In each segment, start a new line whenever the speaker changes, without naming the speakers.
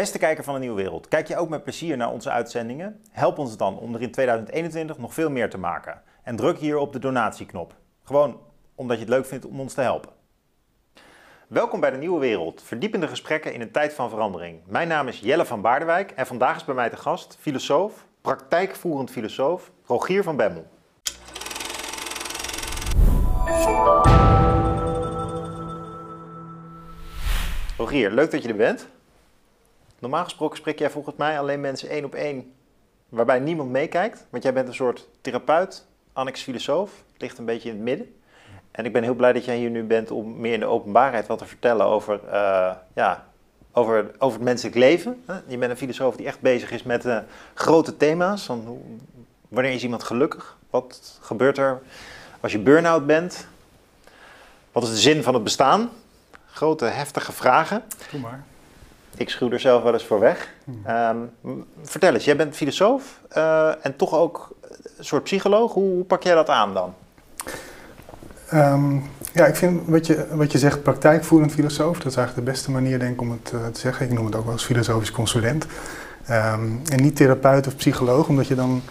Beste kijker van de Nieuwe Wereld, kijk je ook met plezier naar onze uitzendingen? Help ons dan om er in 2021 nog veel meer te maken. En druk hier op de donatieknop. Gewoon omdat je het leuk vindt om ons te helpen. Welkom bij de Nieuwe Wereld, verdiepende gesprekken in een tijd van verandering. Mijn naam is Jelle van Baardewijk en vandaag is bij mij te gast filosoof, praktijkvoerend filosoof Rogier van Bemmel. Rogier, leuk dat je er bent. Normaal gesproken spreek jij volgens mij alleen mensen één op één, waarbij niemand meekijkt. Want jij bent een soort therapeut, annex filosoof, ligt een beetje in het midden. En ik ben heel blij dat jij hier nu bent om meer in de openbaarheid wat te vertellen over, uh, ja, over, over het menselijk leven. Je bent een filosoof die echt bezig is met uh, grote thema's. Wanneer is iemand gelukkig? Wat gebeurt er als je burn-out bent? Wat is de zin van het bestaan? Grote, heftige vragen.
Doe maar.
Ik schuw er zelf wel eens voor weg. Um, vertel eens, jij bent filosoof uh, en toch ook een soort psycholoog. Hoe, hoe pak jij dat aan dan?
Um, ja, ik vind wat je, wat je zegt, praktijkvoerend filosoof, dat is eigenlijk de beste manier denk ik om het uh, te zeggen. Ik noem het ook wel als filosofisch consulent. Um, en niet therapeut of psycholoog, omdat je dan,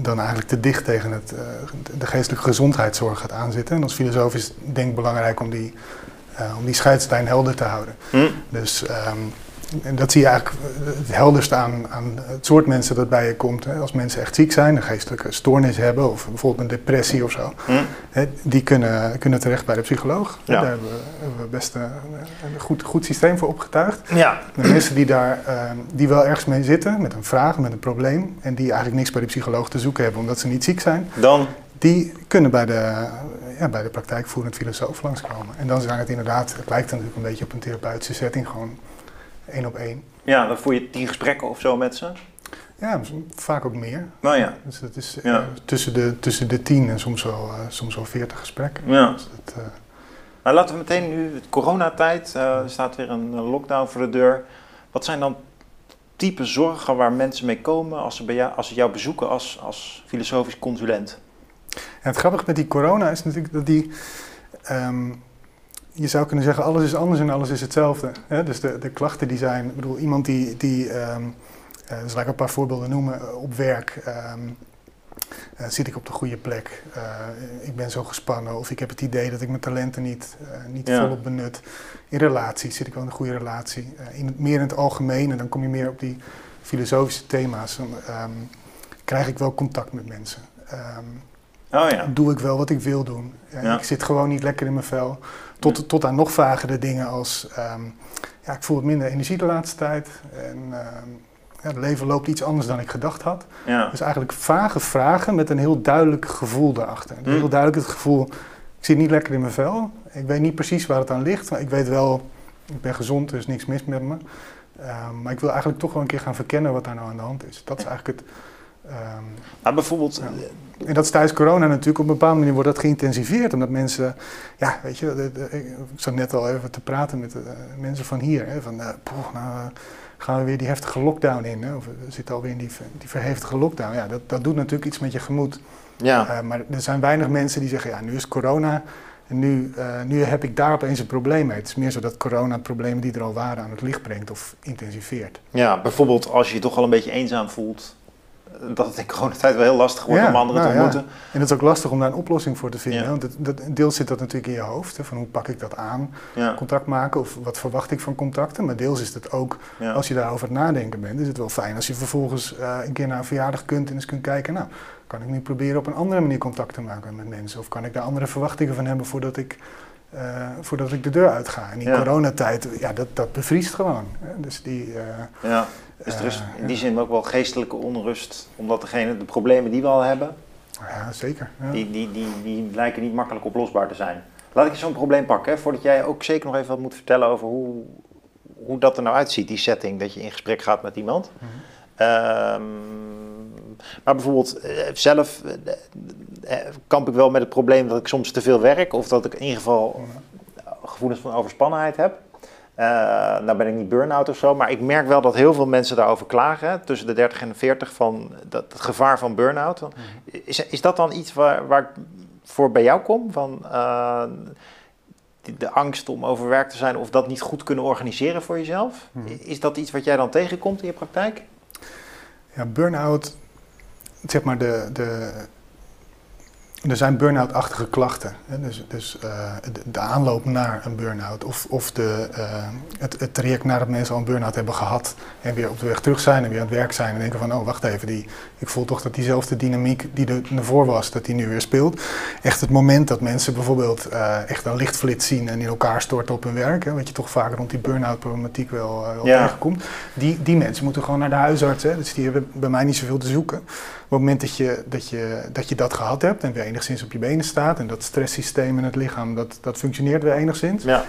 dan eigenlijk te dicht tegen het, uh, de geestelijke gezondheidszorg gaat aanzitten. En als filosoof is het denk ik belangrijk om die om die scheidslijn helder te houden. Hm. Dus um, en dat zie je eigenlijk het helderste aan, aan het soort mensen dat bij je komt. Hè. Als mensen echt ziek zijn, een geestelijke stoornis hebben of bijvoorbeeld een depressie of zo, hm. hè, die kunnen, kunnen terecht bij de psycholoog. Ja. Daar hebben we, hebben we best een, een, goed, goed systeem voor opgetuigd. Ja. De mensen die daar uh, die wel ergens mee zitten, met een vraag, met een probleem, en die eigenlijk niks bij de psycholoog te zoeken hebben omdat ze niet ziek zijn,
dan
die kunnen bij de, ja, bij de praktijkvoerend filosoof langskomen. En dan zijn het inderdaad, het lijkt natuurlijk een beetje op een therapeutische setting, gewoon één op één.
Ja, dan voer je tien gesprekken of zo met ze?
Ja, vaak ook meer.
Nou ja.
Dus dat is ja. uh, tussen, de, tussen de tien en soms wel, uh, soms wel veertig gesprekken.
Ja.
Dus dat, uh...
nou, laten we meteen nu, het coronatijd, er staat weer een lockdown voor de deur. Wat zijn dan type zorgen waar mensen mee komen als ze, bij jou, als ze jou bezoeken als, als filosofisch consulent?
En het grappige met die corona is natuurlijk dat die. Um, je zou kunnen zeggen, alles is anders en alles is hetzelfde. Hè? Dus de, de klachten die zijn. Ik bedoel, iemand die. die um, uh, dus laat ik een paar voorbeelden noemen. Op werk. Um, uh, zit ik op de goede plek? Uh, ik ben zo gespannen. Of ik heb het idee dat ik mijn talenten niet, niet ja. volop benut. In relaties zit ik wel in een goede relatie. in het, meer in het algemeen, en dan kom je meer op die filosofische thema's. Dan krijg ik wel contact met mensen.
Oh ja.
Doe ik wel wat ik wil doen. Ja. Ik zit gewoon niet lekker in mijn vel. Tot, tot aan nog vagere dingen als... Um, ja, ik voel het minder energie de laatste tijd. En um, ja, het leven loopt iets anders dan ik gedacht had. Dus eigenlijk vage vragen met een heel duidelijk gevoel daarachter. Hm. Heel duidelijk het gevoel, ik zit niet lekker in mijn vel. Ik weet niet precies waar het aan ligt. Maar ik weet wel, ik ben gezond, er is niks mis met me. Um, maar ik wil eigenlijk toch wel een keer gaan verkennen wat daar nou aan de hand is. Dat is eigenlijk het...
Um, maar bijvoorbeeld.
Ja. En dat is tijdens corona natuurlijk op een bepaalde manier wordt dat geïntensiveerd. Omdat mensen, ja, weet je, de, de, ik zat net al even te praten met de, uh, mensen van hier. Hè, van, poeh, nou gaan we weer die heftige lockdown in. Hè, of we zitten alweer in die, die verheftige lockdown. Ja, dat, dat doet natuurlijk iets met je gemoed.
Ja.
Uh, maar er zijn weinig mensen die zeggen, ja, nu is corona. En nu, uh, nu heb ik daar opeens een probleem mee. Het is meer zo dat corona problemen die er al waren aan het licht brengt of intensiveert.
Ja, bijvoorbeeld als je je toch al een beetje eenzaam voelt dat het in coronatijd wel heel lastig wordt ja, om anderen nou, te ontmoeten.
Ja. En het is ook lastig om daar een oplossing voor te vinden. Ja. Want het, dat, deels zit dat natuurlijk in je hoofd. Hè, van hoe pak ik dat aan? Contact maken of wat verwacht ik van contacten? Maar deels is het ook, als je daarover het nadenken bent, is het wel fijn als je vervolgens uh, een keer naar een verjaardag kunt en eens kunt kijken. Nou, kan ik nu proberen op een andere manier contact te maken met mensen? Of kan ik daar andere verwachtingen van hebben voordat ik uh, voordat ik de deur uitga. En die ja. coronatijd, ja, dat, dat bevriest gewoon. Hè? Dus die, uh,
ja. Dus er is in die zin ook wel geestelijke onrust, omdat degene, de problemen die we al hebben,
ja, zeker. Ja.
Die, die, die, die lijken niet makkelijk oplosbaar te zijn. Laat ik eens zo'n probleem pakken, hè, voordat jij ook zeker nog even wat moet vertellen over hoe, hoe dat er nou uitziet, die setting, dat je in gesprek gaat met iemand. Mm -hmm. um, maar bijvoorbeeld zelf uh, kamp ik wel met het probleem dat ik soms te veel werk, of dat ik in ieder geval gevoelens van overspannenheid heb. Uh, nou ben ik niet burn-out of zo, maar ik merk wel dat heel veel mensen daarover klagen, tussen de 30 en de 40, van dat, het gevaar van burn-out. -hmm. is, is dat dan iets waar, waar ik voor bij jou kom? Van, uh, de, de angst om overwerkt te zijn of dat niet goed kunnen organiseren voor jezelf.
Mhm.
Is dat iets wat jij dan tegenkomt in je praktijk?
Ja, burn-out, zeg maar de, de, er zijn burn-out-achtige klachten. Hè? Dus, dus eh, de, de aanloop naar een burn-out of, of de, eh, het, het traject nadat mensen al een burn-out hebben gehad en weer op de weg terug zijn en weer aan het werk zijn en denken van oh wacht even, die, ik voel toch dat diezelfde dynamiek die er ervoor was, dat die nu weer speelt. Echt het moment dat mensen bijvoorbeeld eh, echt een lichtflits zien en in elkaar storten op hun werk, hè, wat je toch vaak rond die burn-out problematiek wel, wel
Ja.
tegenkomt. Die, die mensen moeten gewoon naar de huisarts, hè, dus die hebben bij mij niet zoveel te zoeken. Op het moment dat je dat, je, dat, je dat gehad hebt en weer enigszins op je benen staat en dat stresssysteem in het lichaam, dat, dat functioneert weer enigszins.
Ja.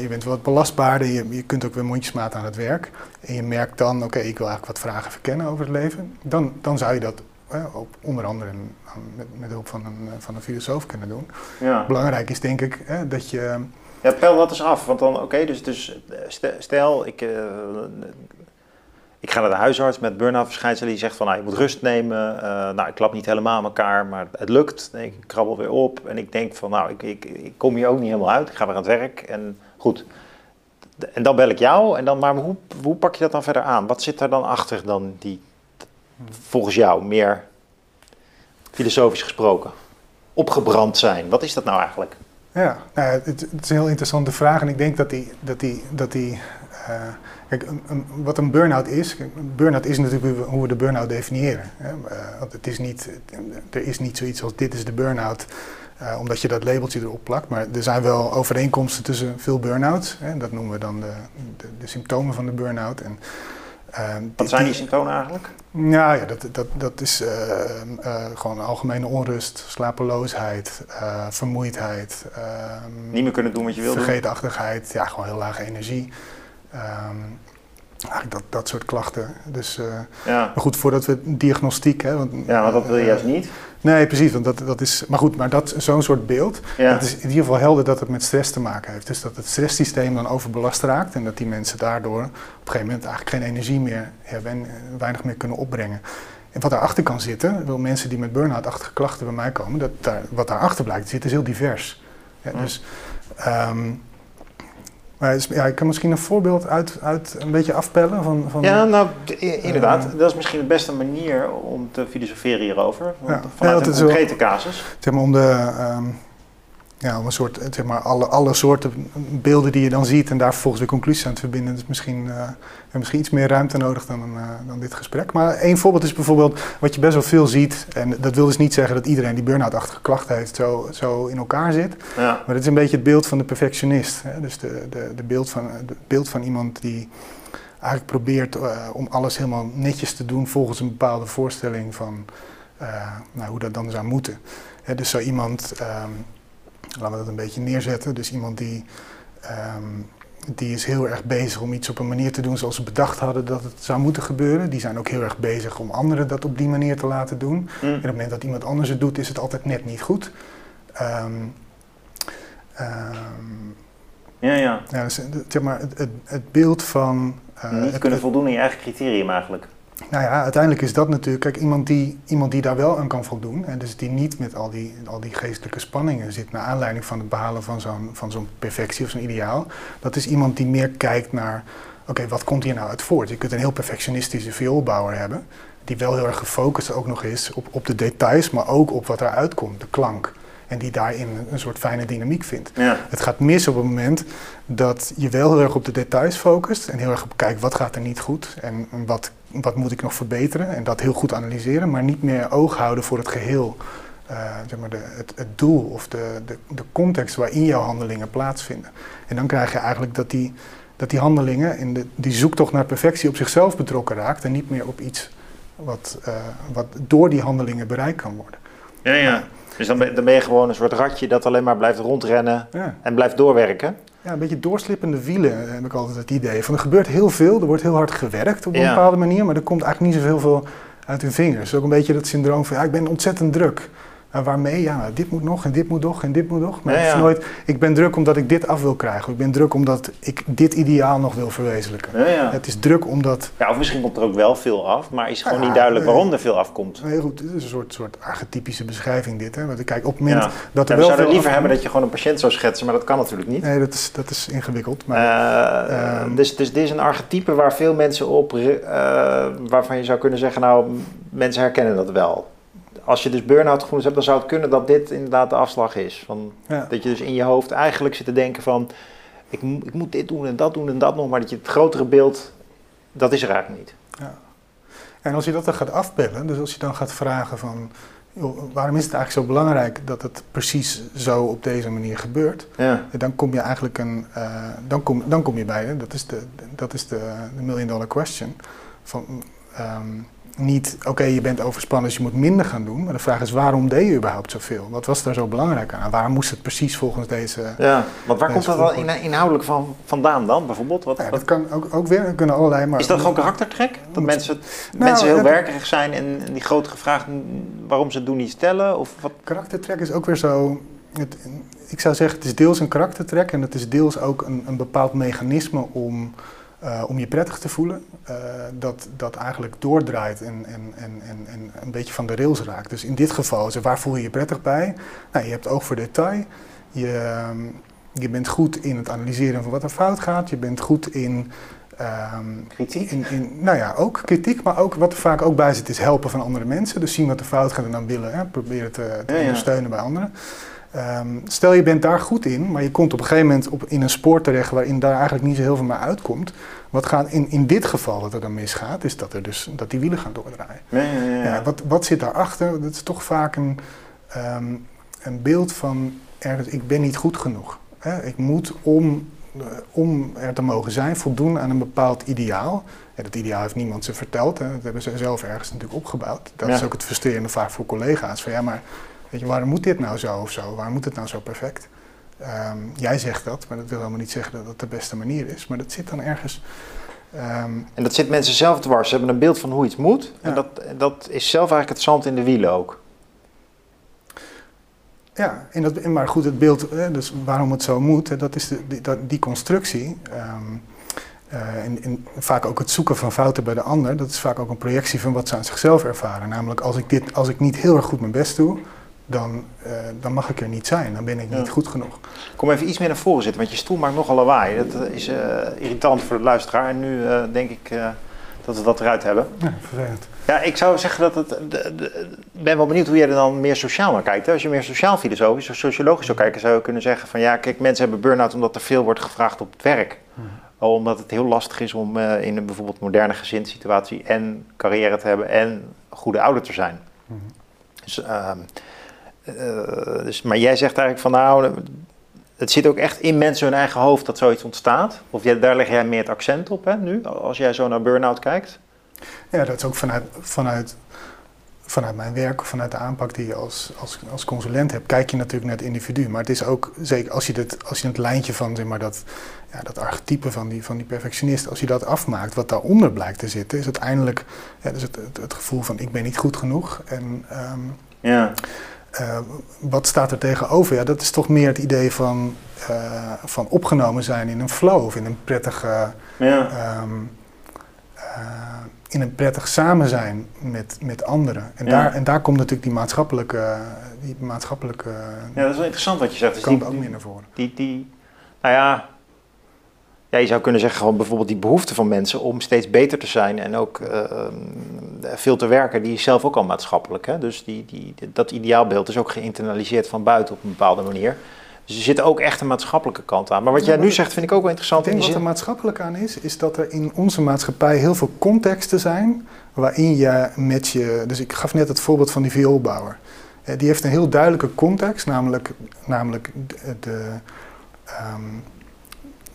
Je bent wat belastbaarder, je, je kunt ook weer mondjesmaat aan het werk. En je merkt dan, oké, ik wil eigenlijk wat vragen verkennen over het leven. Dan, dan zou je dat op, onder andere met, met hulp van een, van een filosoof kunnen doen.
Ja.
Belangrijk is denk ik hè, dat je...
Ja, pel dat eens af. Want dan, oké, dus, dus eh, ste- stel, ik, eh, ik ga naar de huisarts met burn-out verschijnselen. Die zegt van, nou, je moet rust nemen. Eh, nou, ik klap niet helemaal aan elkaar, maar het lukt. Ik krabbel weer op en ik denk van, nou, ik, ik, ik kom hier ook niet helemaal uit. Ik ga weer aan het werk en goed. En dan bel ik jou. En dan, maar hoe, hoe pak je dat dan verder aan? Wat zit daar dan achter dan die, volgens jou, meer filosofisch gesproken, opgebrand zijn? Wat is dat nou eigenlijk?
Ja, nou, het, het is een heel interessante vraag en ik denk dat die... Dat die, dat die kijk, een, een- wat een burn-out is... burn-out is natuurlijk hoe we- de burn-out definiëren. Hè? Eh, want het is niet, er is niet zoiets als dit is de burn-out... eh, omdat je dat labeltje erop plakt. Maar er zijn wel overeenkomsten tussen veel burn-outs. Hè? Dat noemen we dan de, de, de symptomen van de burn-out. En, eh,
Wat zijn die symptomen eigenlijk?
Nou ja, dat, dat, dat is eh, eh, gewoon algemene onrust, slapeloosheid, eh, vermoeidheid, ehm,
Niet meer kunnen doen wat je wil doen?
vergeetachtigheid, ja, gewoon heel lage energie. Ehm, eigenlijk dat, dat soort klachten. Dus, eh,
Ja.
maar goed, voordat we diagnostiek... Hè, want,
ja, maar dat wil je juist niet.
Nee, precies, want dat, dat is... Maar goed, maar dat zo'n soort beeld,
Ja.
is in ieder geval helder dat het met stress te maken heeft. Dus dat het stresssysteem dan overbelast raakt en dat die mensen daardoor op een gegeven moment eigenlijk geen energie meer hebben en eh, weinig meer kunnen opbrengen. En wat daarachter kan zitten, wel mensen die met burn-out-achtige klachten bij mij komen, dat daar, wat daarachter blijkt te zitten is heel divers. Ja,
Hm.
Dus, ehm, maar is- ja, ik kan misschien een voorbeeld uit, uit een beetje afpellen van... van
Ja, nou, i- inderdaad.
Eh.
dat is misschien de beste manier om te filosoferen hierover. Want
Ja.
Vanuit
Ja,
een
wel-
concrete casus.
zeg maar om de, ehm, ja, om een soort, zeg maar alle, alle soorten beelden die je dan ziet en daar vervolgens weer conclusies aan te verbinden. Dus misschien, eh, misschien iets meer ruimte nodig dan, eh, dan dit gesprek. Maar één voorbeeld is bijvoorbeeld wat je best wel veel ziet. En dat wil dus niet zeggen dat iedereen die burn-out-achtige klachten heeft zo, zo in elkaar zit.
Ja.
Maar het is een beetje het beeld van de perfectionist. Hè? Dus de, de, de beeld van, het beeld van iemand die eigenlijk probeert eh, om alles helemaal netjes te doen volgens een bepaalde voorstelling van nou, hoe dat dan zou moeten. Hè, dus zo iemand, ehm, laten we dat een beetje neerzetten, dus iemand die, ehm, die is heel erg bezig om iets op een manier te doen zoals ze bedacht hadden dat het zou moeten gebeuren. Die zijn ook heel erg bezig om anderen dat op die manier te laten doen.
Hm.
En op het moment dat iemand anders het doet, is het altijd net niet goed. Ehm, ehm,
ja, ja.
ja, dus, eh, zeg maar, het, het, het beeld van. eh,
Niet
het-
kunnen voldoen aan je eigen criterium eigenlijk.
Nou ja, uiteindelijk is dat natuurlijk. Kijk, iemand die, iemand die daar wel aan kan voldoen. En dus die niet met al die, al die geestelijke spanningen zit. naar aanleiding van het behalen van zo'n, van zo'n perfectie of zo'n ideaal. Dat is iemand die meer kijkt naar. Oké, wat komt hier nou uit voort? Je kunt een heel perfectionistische vioolbouwer hebben. die wel heel erg gefocust ook nog is op, op de details. maar ook op wat eruit komt, de klank. En die daarin een, een soort fijne dynamiek vindt.
Ja.
Het gaat mis op het moment dat je wel heel erg op de details focust en heel erg op kijkt wat gaat er niet goed en wat, wat moet ik nog verbeteren en dat heel goed analyseren, maar niet meer oog houden voor het geheel, eh, zeg maar de, het, het doel of de, de, de context waarin jouw handelingen plaatsvinden. En dan krijg je eigenlijk dat die, dat die handelingen en de, die zoektocht naar perfectie op zichzelf betrokken raakt en niet meer op iets wat, eh, wat door die handelingen bereikt kan worden.
Ja, ja. Dus dan ben, dan ben je gewoon een soort ratje dat alleen maar blijft rondrennen
Ja.
en blijft doorwerken.
Ja, een beetje doorslippende wielen heb ik altijd het idee. Van er gebeurt heel veel, er wordt heel hard gewerkt op een
Ja.
bepaalde manier, maar er komt eigenlijk niet zoveel veel uit hun vingers. Ook een beetje dat syndroom van ja, ik ben ontzettend druk. En waarmee? Ja, nou, dit moet nog en dit moet nog en dit moet nog. Maar het is nooit, ik ben druk omdat ik dit af wil krijgen. Ik ben druk omdat ik dit ideaal nog wil verwezenlijken. Het is druk omdat...
Ja, of misschien komt er ook wel veel af, maar is gewoon niet duidelijk waarom er veel afkomt.
Heel goed, het is een soort, soort archetypische beschrijving dit. Hè? Want kijk, op het moment dat
er wel We zouden liever hebben dat je gewoon een patiënt zou schetsen, maar dat kan natuurlijk niet.
Nee, dat is, dat is ingewikkeld. Maar,
uh, um, dus, dus dit is een archetype waar veel mensen op, uh, waarvan je zou kunnen zeggen, nou, mensen herkennen dat wel als je dus burn-out gevoelens hebt, dan zou het kunnen dat dit inderdaad de afslag is. Van, Dat je dus in je hoofd eigenlijk zit te denken van, ik, ik, moet dit doen en dat doen en dat nog, maar dat je het grotere beeld, dat is er eigenlijk niet. Ja.
En als je dat dan gaat afbellen, dus als je dan gaat vragen van, joh, waarom is het eigenlijk zo belangrijk dat het precies zo op deze manier gebeurt, ja. dan kom je eigenlijk een, uh, dan, kom, dan kom je bij, dat is de, dat is de, de million dollar question, van... Um, niet, oké, je bent overspannen, dus je moet minder gaan doen. Maar de vraag is, waarom deed je überhaupt zoveel? Wat was daar zo belangrijk aan? Waarom moest het precies volgens deze...
Ja, want waar komt dat dan inhoudelijk van, vandaan dan, bijvoorbeeld? Wat,
ja, dat kan ook, ook weer, kunnen allerlei... Maar,
is dat gewoon karaktertrek? Dat mensen, nou, mensen heel werkerig zijn en, die grote vragen waarom ze het doen niet stellen? Of wat?
Karaktertrek is ook weer zo... Het, ik zou zeggen, het is deels een karaktertrek en het is deels ook een, een bepaald mechanisme om uh, om je prettig te voelen, uh, dat, dat eigenlijk doordraait en, en, en, en, een beetje van de rails raakt. Dus in dit geval, is waar voel je je prettig bij? Nou, je hebt oog voor detail, je, je bent goed in het analyseren van wat er fout gaat, je bent goed in...
Um, kritiek?
In, in, nou ja, ook kritiek, maar ook wat er vaak ook bij zit is helpen van andere mensen. Dus zien wat er fout gaat en dan willen, hè, proberen te, te ondersteunen bij anderen. Ehm, stel je bent daar goed in, maar je komt op een gegeven moment op, in een spoor terecht waarin daar eigenlijk niet zo heel veel meer uitkomt. Wat gaat in, in dit geval wat er dan misgaat, is dat, er dus, dat die wielen gaan doordraaien. Ja, ja, ja. wat, wat zit daarachter? Dat is toch vaak een, um, een beeld van ergens, ik ben niet goed genoeg. Hè? Ik moet om, uh, om er te mogen zijn voldoen aan een bepaald ideaal. En dat ideaal heeft niemand ze verteld. Hè? Dat hebben ze zelf ergens natuurlijk opgebouwd. Dat is ook het frustrerende vaak voor collega's. Van ja, maar Weet je, waarom moet dit nou zo of zo? Waarom moet het nou zo perfect? Um, jij zegt dat, maar dat wil helemaal niet zeggen dat het de beste manier is. Maar dat zit dan ergens.
Um, en dat zit mensen zelf dwars. Ze hebben een beeld van hoe iets moet. Ja. En dat, dat is zelf eigenlijk het zand in de wielen ook.
Ja, en dat, maar goed, het beeld, dus waarom het zo moet, dat is de, die, die constructie. Um, uh, en, en, vaak ook het zoeken van fouten bij de ander, dat is vaak ook een projectie van wat ze aan zichzelf ervaren. Namelijk, als ik, dit, als ik niet heel erg goed mijn best doe, dan, uh, dan mag ik er niet zijn. Dan ben ik niet goed genoeg.
Kom even iets meer naar voren zitten, want je stoel maakt nogal lawaai. Dat is uh, irritant voor de luisteraar. En nu uh, denk ik dat we dat eruit hebben.
Ja, vervelend.
Ja, ik zou zeggen dat het... Ik ben wel benieuwd hoe jij er dan meer sociaal naar kijkt. Als je meer sociaal-filosofisch of sociologisch zou kijken... zou je kunnen zeggen van ja, kijk, mensen hebben burn-out... omdat er veel wordt gevraagd op het werk. Hmm. Omdat het heel lastig is om in een bijvoorbeeld moderne gezinssituatie... en carrière te hebben en goede ouder te zijn. Hmm. Dus... Uh, uh, dus, maar jij zegt eigenlijk van nou, het zit ook echt in mensen hun eigen hoofd dat zoiets ontstaat. Of jij, daar leg jij meer het accent op hè, nu, als jij zo naar burn-out kijkt?
Ja, dat is ook vanuit, vanuit, vanuit mijn werk, vanuit de aanpak die je als, als, als consulent hebt, kijk je natuurlijk naar het individu. Maar het is ook, zeker als je, dit, als je het lijntje van zeg maar, dat, ja, dat archetype van die, van die perfectionist, als je dat afmaakt, wat daaronder blijkt te zitten, is uiteindelijk ja, dus het, het, het, gevoel van ik ben niet goed genoeg. En, um, ja. Uh, wat staat er tegenover? Ja, dat is toch meer het idee van, uh, van opgenomen zijn in een flow of in een prettige. Ja. Um, uh, in een prettig samen zijn met, met anderen. En, ja. daar, en daar komt natuurlijk die maatschappelijke. Die maatschappelijke
ja, dat is wel interessant wat je zegt. Dus
komt ook meer naar voren.
Die, die, nou ja, ja, je zou kunnen zeggen gewoon bijvoorbeeld die behoefte van mensen om steeds beter te zijn en ook uh, veel te werken, die is zelf ook al maatschappelijk. Hè? Dus die, die, dat ideaalbeeld is ook geïnternaliseerd van buiten op een bepaalde manier. Dus er zit ook echt een maatschappelijke kant aan. Maar wat jij nu zegt vind ik ook wel interessant.
Ik denk wat er maatschappelijk aan is, is dat er in onze maatschappij heel veel contexten zijn waarin je met je... Dus ik gaf net het voorbeeld van die vioolbouwer. Eh, die heeft een heel duidelijke context, namelijk, namelijk de... de um,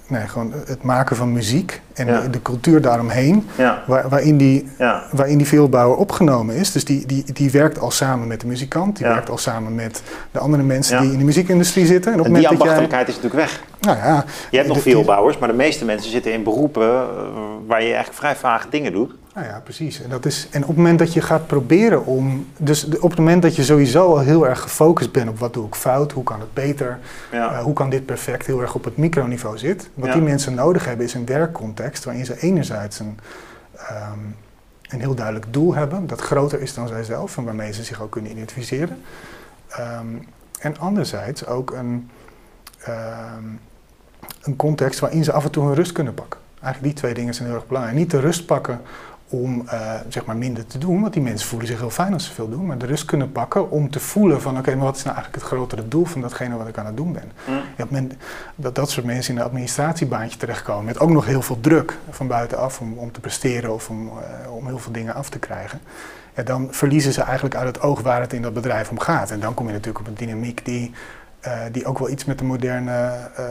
nee, gewoon het maken van muziek en
Ja.
de, de cultuur daaromheen,
Ja,
waar, waarin, die,
ja,
waarin die veelbouwer opgenomen is. Dus die, die, die werkt al samen met de muzikant, die werkt al samen met de andere mensen die in de muziekindustrie zitten. En op
en
het
die
jij,
ambachtelijkheid is natuurlijk weg.
nou ja,
Je hebt nog
de-
veel
die-
bouwers, maar de meeste mensen zitten in beroepen eh, waar je eigenlijk vrij vage dingen doet.
Nou ja, precies. En, dat is, en op het moment dat je gaat proberen om. Dus op het moment dat je sowieso al heel erg gefocust bent op wat doe ik fout, hoe kan het beter,
Ja.
eh, hoe kan dit perfect, heel erg op het microniveau zit. Wat
Ja.
die mensen nodig hebben is een werkcontext waarin ze enerzijds een, ehm, een heel duidelijk doel hebben, dat groter is dan zijzelf en waarmee ze zich ook kunnen identificeren. Ehm, en anderzijds ook een, ehm, een context waarin ze af en toe hun rust kunnen pakken. Eigenlijk die twee dingen zijn heel erg belangrijk. Niet de rust pakken om eh, zeg maar minder te doen, want die mensen voelen zich heel fijn als ze veel doen, maar de rust kunnen pakken om te voelen van oké, maar wat is nou eigenlijk het grotere doel van datgene wat ik aan het doen ben. Op het moment dat dat soort mensen in een administratiebaantje terechtkomen met ook nog heel veel druk van buitenaf om, om te presteren of om, eh, om heel veel dingen af te krijgen, ja, dan verliezen ze eigenlijk uit het oog waar het in dat bedrijf om gaat. En dan kom je natuurlijk op een dynamiek die, eh, die ook wel iets met de moderne eh,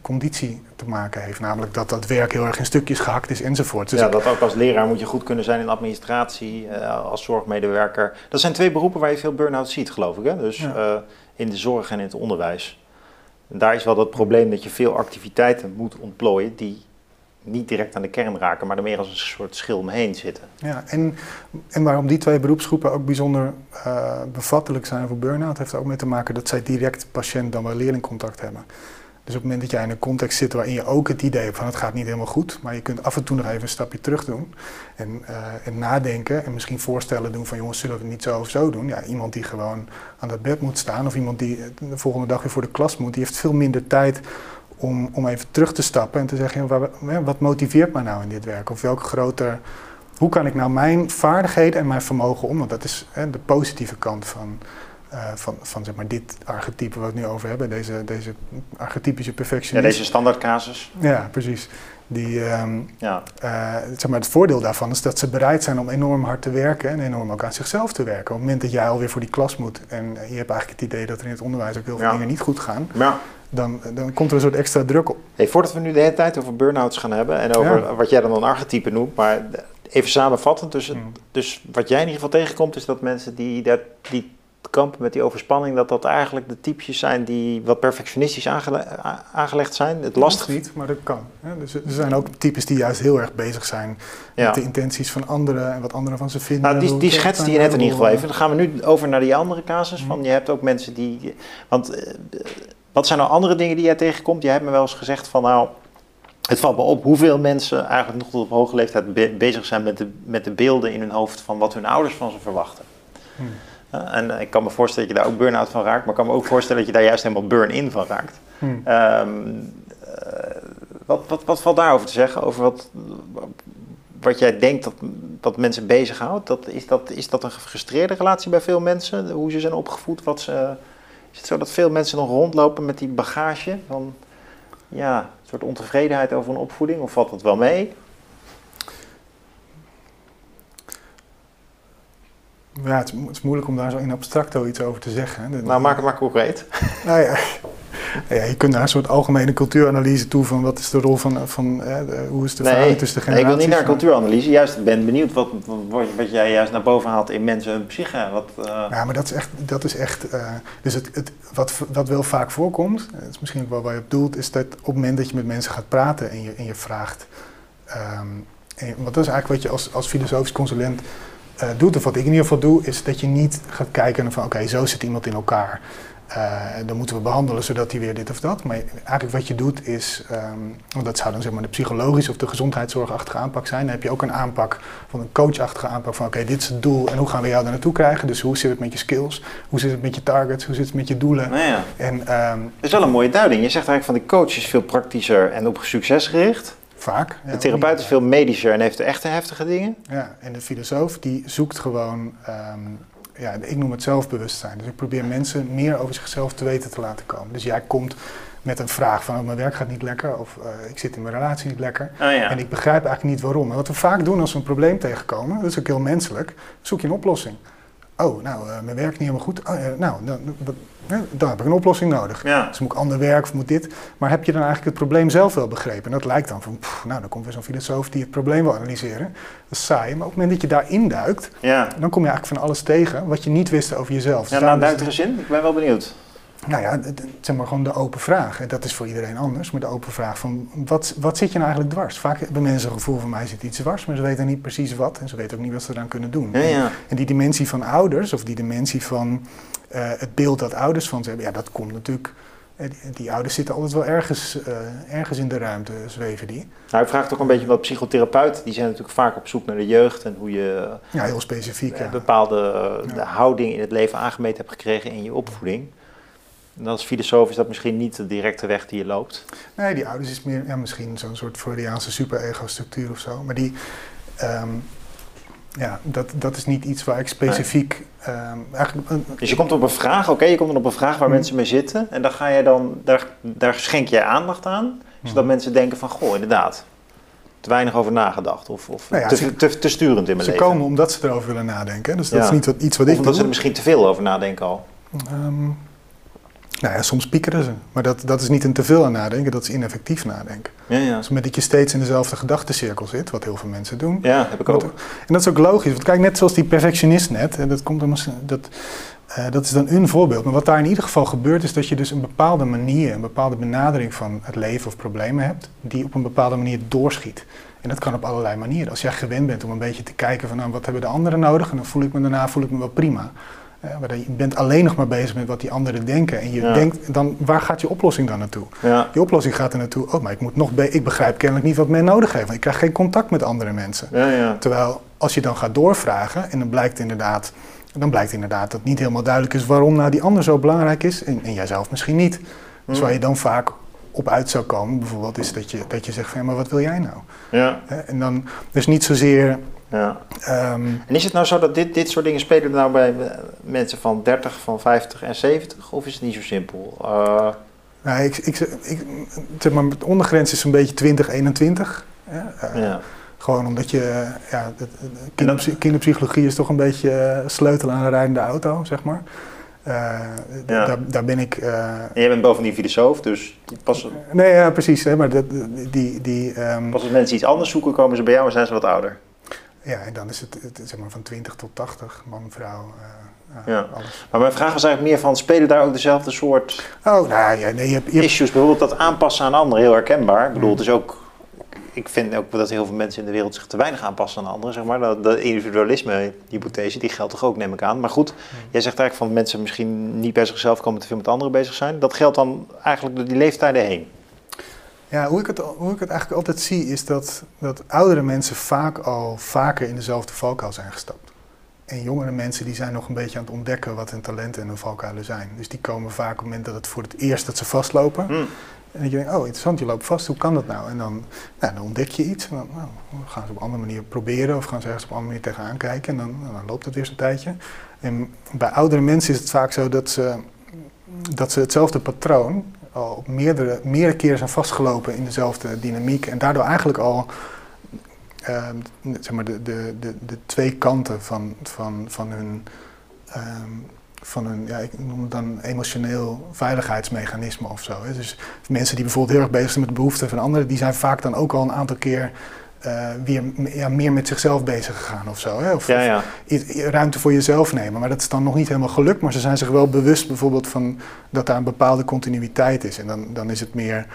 conditie te maken heeft. Namelijk dat dat werk heel erg in stukjes gehakt is enzovoort. Dus
ja, dat ook als leraar moet je goed kunnen zijn in administratie, eh, als zorgmedewerker. Dat zijn twee beroepen waar je veel burn-out ziet, geloof ik. Hè? Dus
Ja.
in de zorg en in het onderwijs. En daar is wel dat probleem dat je veel activiteiten moet ontplooien die niet direct aan de kern raken, maar er meer als een soort schil omheen zitten.
Ja, en, en waarom die twee beroepsgroepen ook bijzonder eh, bevattelijk zijn voor burn-out, heeft er ook mee te maken dat zij direct patiënt dan wel leerlingcontact hebben. Dus op het moment dat jij in een context zit waarin je ook het idee hebt van het gaat niet helemaal goed, maar je kunt af en toe nog even een stapje terug doen en, eh, en nadenken en misschien voorstellen doen van jongens, zullen we het niet zo of zo doen? Ja, iemand die gewoon aan dat bed moet staan of iemand die de volgende dag weer voor de klas moet, die heeft veel minder tijd om, om even terug te stappen en te zeggen, ja, wat motiveert mij nou in dit werk? Of welke grote hoe kan ik nou mijn vaardigheden en mijn vermogen om, want dat is hè, de positieve kant van, eh, van, van zeg maar dit archetype waar we het nu over hebben, deze, deze archetypische
Ja,
perfectionist.
deze standaardcasus.
Ja, precies. Die, ehm,
Ja,
eh, zeg maar, het voordeel daarvan is dat ze bereid zijn om enorm hard te werken en enorm ook aan zichzelf te werken. Op het moment dat jij alweer voor die klas moet en je hebt eigenlijk het idee dat er in het onderwijs ook heel veel
Ja.
dingen niet goed gaan,
maar
dan, dan komt er een soort extra druk op.
hey, voordat we nu de hele tijd over burn-outs gaan hebben en over
Ja.
wat jij dan een archetype noemt, maar even samenvattend. Dus, het-
Mm.
dus wat jij in ieder geval tegenkomt is dat mensen die, dat, die kampen met die overspanning, dat dat eigenlijk de typjes zijn die wat perfectionistisch aangelegd zijn. Het lastig
niet, maar dat kan. Hè. Dus er zijn ook types die juist heel erg bezig zijn
Ja.
met de intenties van anderen en wat anderen van ze vinden.
Nou, die, die
het
schetste
zijn,
je net in ieder geval even. Dan gaan we nu over naar die andere casus. Van,
Mhm.
je hebt ook mensen die... Want eh, wat zijn nou andere dingen die jij tegenkomt? Jij hebt me wel eens gezegd van nou... Het valt me op hoeveel mensen eigenlijk nog tot op hoge leeftijd be- bezig zijn met de, met de beelden in hun hoofd van wat hun ouders van ze verwachten.
Hmm.
Eh, en ik kan me voorstellen dat je daar ook burn-out van raakt, maar ik kan me ook voorstellen dat je daar juist helemaal burn-in van raakt.
Hmm.
Ehm, eh, wat, wat, wat valt daarover te zeggen? Over wat, wat jij denkt dat, dat mensen bezighoudt? Dat, is, dat, is dat een gefrustreerde relatie bij veel mensen? Hoe ze zijn opgevoed? Wat ze, is het zo dat veel mensen nog rondlopen met die bagage van ja, een soort ontevredenheid over een opvoeding? Of valt dat wel mee?
Ja, het is, mo- het is moeilijk om daar zo in abstracto iets over te zeggen. De-
Nou, maak het maar concreet.
Nou ja. Ja, je kunt naar een soort algemene cultuuranalyse toe van wat is de rol van, van eh, hoe is de
Nee,
verhouding tussen de
nee, ik wil
generaties.
niet naar cultuuranalyse. Juist, ben benieuwd wat, wat, wat jij juist naar boven haalt in mensen hun psyche. Wat, eh,
Ja, maar dat is echt, dat is echt eh, dus het, het, wat, wat wel vaak voorkomt, eh, dat is misschien ook wel waar je op doelt, is dat op het moment dat je met mensen gaat praten en je, en je vraagt, en, je- want dat is eigenlijk wat je als, als filosofisch consulent eh, doet, of wat ik in ieder geval doe, is dat je niet gaat kijken van oké, zo zit iemand in elkaar. Eh, dan moeten we behandelen zodat hij weer dit of dat. Maar eigenlijk wat je doet is, ehm, want dat zou dan zeg maar de psychologische of de gezondheidszorgachtige aanpak zijn. Dan heb je ook een aanpak van een coachachtige aanpak van oké, dit is het doel en hoe gaan we jou daar naartoe krijgen. Dus hoe zit het met je skills, hoe zit het met je targets, hoe zit het met je doelen.
nou ja.
En ehm,
Dat is wel een mooie duiding. Je zegt eigenlijk van de coach is veel praktischer en op succes gericht.
Vaak. ja,
De therapeut is veel medischer en heeft de echte heftige dingen.
Ja, en de filosoof die zoekt gewoon, ehm, ja, ik noem het zelfbewustzijn. Dus ik probeer mensen meer over zichzelf te weten te laten komen. Dus jij komt met een vraag van oh, mijn werk gaat niet lekker of eh, ik zit in mijn relatie niet lekker.
Oh ja.
En ik begrijp eigenlijk niet waarom. En wat we vaak doen als we een probleem tegenkomen, dat is ook heel menselijk, zoek je een oplossing. Oh, nou, uh, mijn werk niet helemaal goed. Oh, nou, dan, dan, heb ik een oplossing nodig.
Ja.
Dus moet ik ander werk of moet dit. Maar heb je dan eigenlijk het probleem zelf wel begrepen? En dat lijkt dan van, pff, nou, dan komt weer zo'n filosoof die het probleem wil analyseren. Dat is saai. Maar op het moment dat je daarin duikt,
Ja,
dan kom je eigenlijk van alles tegen wat je niet wist over jezelf. Dus
ja nou,
daarom is
duik er eens in. Ik ben wel benieuwd.
Nou ja, zeg maar gewoon de open vraag. En dat is voor iedereen anders. Maar de open vraag van wat, wat zit je nou eigenlijk dwars? Vaak hebben mensen een gevoel van mij zit iets dwars, maar ze weten niet precies wat. En ze weten ook niet wat ze eraan kunnen doen.
Ja, ja.
En die dimensie van ouders, of die dimensie van eh, het beeld dat ouders van ze hebben, ja, dat komt natuurlijk. eh, Die, die ouders zitten altijd wel ergens, eh, ergens in de ruimte, zweven die.
Nou, ik vraag het ook een beetje wat psychotherapeuten, die zijn natuurlijk vaak op zoek naar de jeugd en hoe je
Ja, heel specifiek.
bepaalde de houding in het leven aangemeten hebt gekregen in je opvoeding. En als filosoof is dat misschien niet de directe weg die je loopt.
Nee, die ouders is meer ja, misschien zo'n soort Freudiaanse super-ego-structuur of zo. Maar die, ehm, ja, dat, dat is niet iets waar ik specifiek. ehm, eigenlijk,
Dus je komt op een vraag, oké, je komt dan op een vraag waar
Mhm.
mensen mee zitten en dan ga je dan, daar, daar schenk jij aandacht aan, zodat
Mhm.
mensen denken van, goh, inderdaad, te weinig over nagedacht of, of
Nou ja,
te,
ze-
te, te sturend in mijn
ze
leven.
komen omdat ze erover willen nadenken. Dus dat
Ja.
is niet wat, iets wat
of
ik
omdat ze
doe.
er misschien te veel over nadenken al.
Ehm, nou ja, soms piekeren ze. Maar dat, dat is niet een te veel aan nadenken, dat is ineffectief nadenken.
Ja, ja.
Dus met dat je steeds in dezelfde gedachtencirkel zit, wat heel veel mensen doen.
ja heb ik ook.
En dat is ook logisch. Want kijk, net zoals die perfectionist net, dat, komt dan, dat, eh, dat is dan een voorbeeld. Maar wat daar in ieder geval gebeurt, is dat je dus een bepaalde manier, een bepaalde benadering van het leven of problemen hebt, die op een bepaalde manier doorschiet. En dat kan op allerlei manieren. Als jij gewend bent om een beetje te kijken van nou, wat hebben de anderen nodig, en dan voel ik me daarna voel ik me wel prima. Eh, maar je bent alleen nog maar bezig met wat die anderen denken. En je
Ja.
denkt, dan, waar gaat je oplossing dan naartoe?
Ja.
Die oplossing gaat er naartoe, oh, maar ik moet nog, be- ik begrijp kennelijk niet wat men nodig heeft. Want ik krijg geen contact met andere mensen.
Ja, ja.
Terwijl als je dan gaat doorvragen en dan blijkt inderdaad, dan blijkt inderdaad dat niet helemaal duidelijk is waarom nou die ander zo belangrijk is en, en jijzelf misschien niet. Dus
Hm.
waar je dan vaak op uit zou komen, bijvoorbeeld, is dat je, dat je zegt van ja, maar wat wil jij nou?
Ja,
En dan dus niet zozeer.
Ja.
ehm,
En is het nou zo dat dit, dit soort dingen spelen nou bij mensen van 30, van 50 en 70? Of is het niet zo simpel? Eh,
nou, ik, ik, ik, zeg maar, de ondergrens is een beetje 20, 21. hè. Eh,
ja.
Gewoon omdat je, eh, ja, de- de- de kinderpsy- kinderpsychologie is toch een beetje sleutel aan een rijdende auto, zeg maar.
Ja.
daar, daar ben ik.
En jij bent bovendien filosoof, dus pas,
nee, ja, precies. Hè, maar dat, die, die, ehm,
pas als mensen iets anders zoeken, komen ze bij jou en zijn ze wat ouder.
Ja, en dan is het, het zeg maar van 20 tot 80, man, vrouw, eh,
Ja.
alles.
Maar mijn vraag was eigenlijk meer van, spelen daar ook dezelfde soort
Oh, nou ja, nee, je hebt, je hebt-
issues? Bijvoorbeeld dat aanpassen aan anderen, heel herkenbaar. Ik bedoel,
Mm.
het is ook... Ik vind ook dat heel veel mensen in de wereld zich te weinig aanpassen aan anderen, zeg maar. Dat, dat individualisme-hypothese, die geldt toch ook, neem ik aan. Maar goed, jij zegt eigenlijk van mensen misschien niet bij zichzelf komen te veel met anderen bezig zijn. Dat geldt dan eigenlijk door die leeftijden heen.
Ja, hoe, ik het, hoe ik het eigenlijk altijd zie, is dat, dat oudere mensen vaak al vaker in dezelfde valkuil zijn gestapt. En jongere mensen die zijn nog een beetje aan het ontdekken wat hun talenten en hun valkuilen zijn. Dus die komen vaak op het moment dat het voor het eerst dat ze vastlopen.
Hm.
En dat je denkt, oh interessant, je loopt vast, hoe kan dat nou? En dan, nou, dan ontdek je iets. En dan nou, gaan ze op een andere manier proberen of gaan ze ergens op een andere manier tegenaan kijken. En dan, nou, dan loopt het weer zo'n tijdje. En bij oudere mensen is het vaak zo dat ze, dat ze hetzelfde patroon al meerdere, meerdere keren zijn vastgelopen in dezelfde dynamiek. En daardoor eigenlijk al ehm, zeg maar de, de, de, de twee kanten van, van, van hun, ehm, van hun ja, ik noem het dan emotioneel veiligheidsmechanisme of zo. Hè. Dus mensen die bijvoorbeeld heel erg bezig zijn met de behoeften van anderen, die zijn vaak dan ook al een aantal keer eh, weer ja, meer met zichzelf bezig gegaan of zo. Hè. Of,
Ja, ja.
ruimte voor jezelf nemen. Maar dat is dan nog niet helemaal gelukt. Maar ze zijn zich wel bewust bijvoorbeeld van dat daar een bepaalde continuïteit is. En dan, dan is het meer,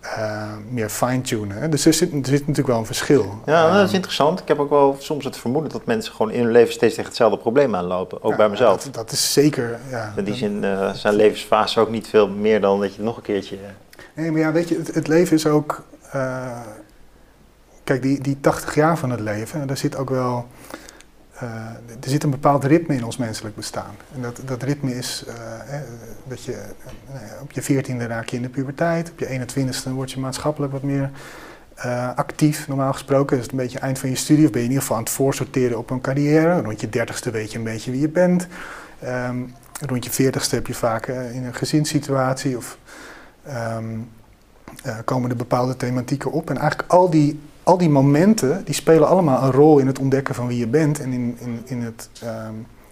eh, meer fine-tunen. Dus er zit, er zit natuurlijk wel een verschil.
Ja, dat is
Ehm,
interessant. Ik heb ook wel soms het vermoeden dat mensen gewoon in hun leven steeds tegen hetzelfde probleem aanlopen. Ook
ja,
bij mezelf.
Dat, dat is zeker. Ja,
In die zin eh, zijn levensfase ook niet veel meer dan dat je nog een keertje...
Nee, maar ja, weet je, het, het leven is ook. Kijk, die, die 80 jaar van het leven, daar zit ook wel. eh, er zit een bepaald ritme in ons menselijk bestaan. En dat, dat ritme is eh, dat je nou op je 14e raak je in de puberteit, op je 21ste word je maatschappelijk wat meer eh, actief, normaal gesproken. Is het een beetje eind van je studie, of ben je in ieder geval aan het voorsorteren op een carrière. Rond je 30ste weet je een beetje wie je bent. Ehm, rond je 40ste heb je vaak in een gezinssituatie of ehm, eh, komen er bepaalde thematieken op. En eigenlijk al die, al die momenten, die spelen allemaal een rol in het ontdekken van wie je bent en in, in, in het,